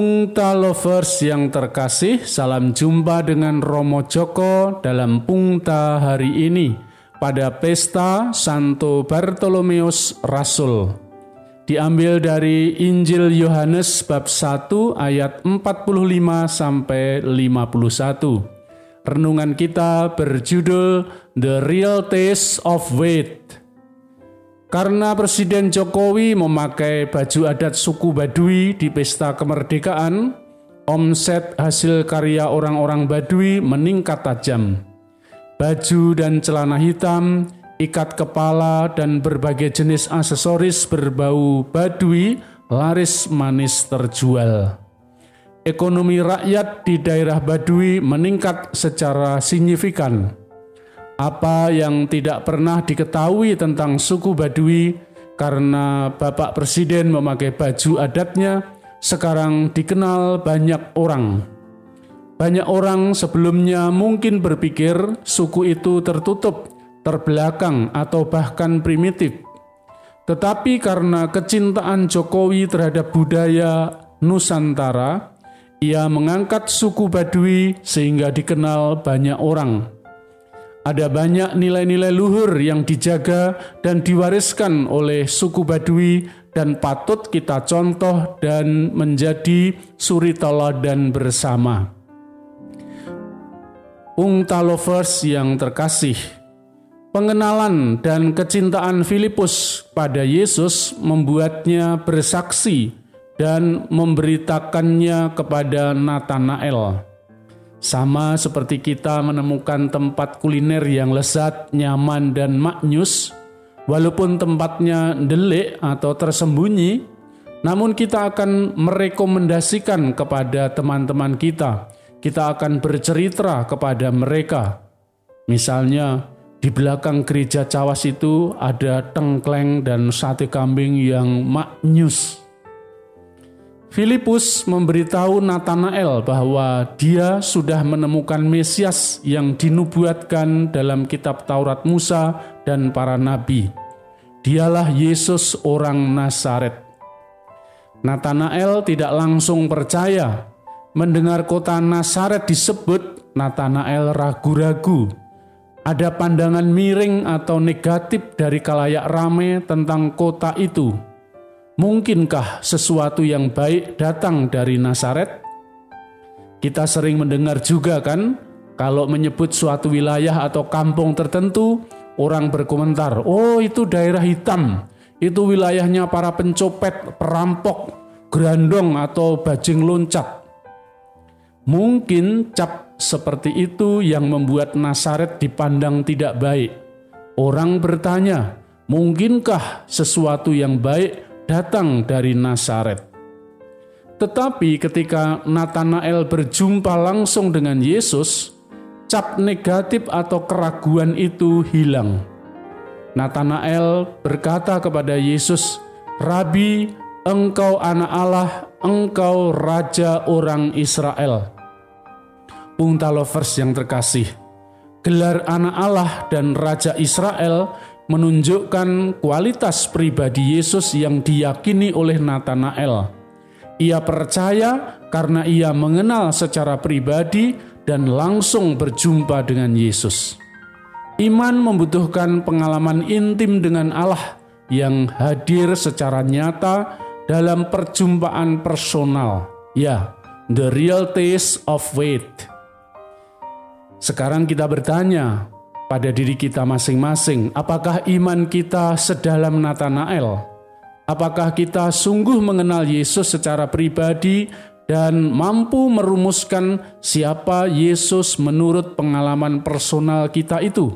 Pungta Lovers yang terkasih, salam jumpa dengan Romo Joko dalam Pungta hari ini pada pesta Santo Bartolomeus Rasul. Diambil dari Injil Yohanes bab 1 ayat 45 sampai 51. Renungan kita berjudul The Real Taste of Weight. Karena Presiden Jokowi memakai baju adat suku Badui di pesta kemerdekaan, omset hasil karya orang-orang Badui meningkat tajam. Baju dan celana hitam, ikat kepala, dan berbagai jenis aksesoris berbau Badui laris manis terjual. Ekonomi rakyat di daerah Badui meningkat secara signifikan apa yang tidak pernah diketahui tentang suku Badui karena Bapak Presiden memakai baju adatnya sekarang dikenal banyak orang. Banyak orang sebelumnya mungkin berpikir suku itu tertutup, terbelakang, atau bahkan primitif. Tetapi karena kecintaan Jokowi terhadap budaya Nusantara, ia mengangkat suku Badui sehingga dikenal banyak orang. Ada banyak nilai-nilai luhur yang dijaga dan diwariskan oleh suku Badui dan patut kita contoh dan menjadi suri teladan bersama. Ungta lovers yang terkasih, pengenalan dan kecintaan Filipus pada Yesus membuatnya bersaksi dan memberitakannya kepada Nathanael sama seperti kita menemukan tempat kuliner yang lezat, nyaman, dan maknyus, walaupun tempatnya delik atau tersembunyi, namun kita akan merekomendasikan kepada teman-teman kita. Kita akan bercerita kepada mereka. Misalnya, di belakang gereja Cawas itu ada tengkleng dan sate kambing yang maknyus Filipus memberitahu Nathanael bahwa dia sudah menemukan Mesias yang dinubuatkan dalam kitab Taurat Musa dan para nabi. Dialah Yesus orang Nazaret. Nathanael tidak langsung percaya. Mendengar kota Nazaret disebut, Nathanael ragu-ragu. Ada pandangan miring atau negatif dari kalayak rame tentang kota itu Mungkinkah sesuatu yang baik datang dari Nazaret? Kita sering mendengar juga kan, kalau menyebut suatu wilayah atau kampung tertentu, orang berkomentar, "Oh, itu daerah hitam. Itu wilayahnya para pencopet, perampok, gerandong atau bajing loncat." Mungkin cap seperti itu yang membuat Nazaret dipandang tidak baik. Orang bertanya, "Mungkinkah sesuatu yang baik datang dari Nazaret. Tetapi ketika Nathanael berjumpa langsung dengan Yesus, cap negatif atau keraguan itu hilang. Nathanael berkata kepada Yesus, "Rabi, engkau anak Allah, engkau raja orang Israel." Pungta lovers yang terkasih, gelar anak Allah dan raja Israel menunjukkan kualitas pribadi Yesus yang diyakini oleh Nathanael. Ia percaya karena ia mengenal secara pribadi dan langsung berjumpa dengan Yesus. Iman membutuhkan pengalaman intim dengan Allah yang hadir secara nyata dalam perjumpaan personal. Ya, the real taste of faith. Sekarang kita bertanya, pada diri kita masing-masing, apakah iman kita sedalam Nathanael? Apakah kita sungguh mengenal Yesus secara pribadi dan mampu merumuskan siapa Yesus menurut pengalaman personal kita itu?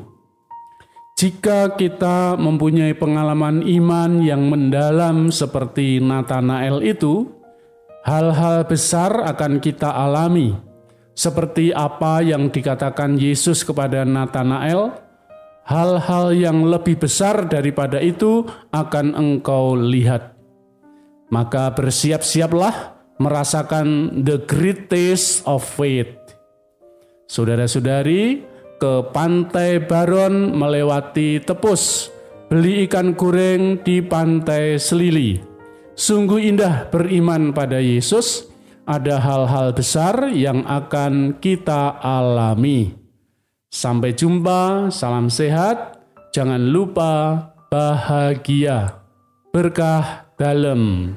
Jika kita mempunyai pengalaman iman yang mendalam seperti Nathanael itu, hal-hal besar akan kita alami seperti apa yang dikatakan Yesus kepada Nathanael, hal-hal yang lebih besar daripada itu akan engkau lihat. Maka bersiap-siaplah merasakan the greatest of faith. Saudara-saudari, ke pantai Baron melewati Tepus, beli ikan goreng di pantai Selili. Sungguh indah beriman pada Yesus, ada hal-hal besar yang akan kita alami. Sampai jumpa, salam sehat, jangan lupa bahagia, berkah dalam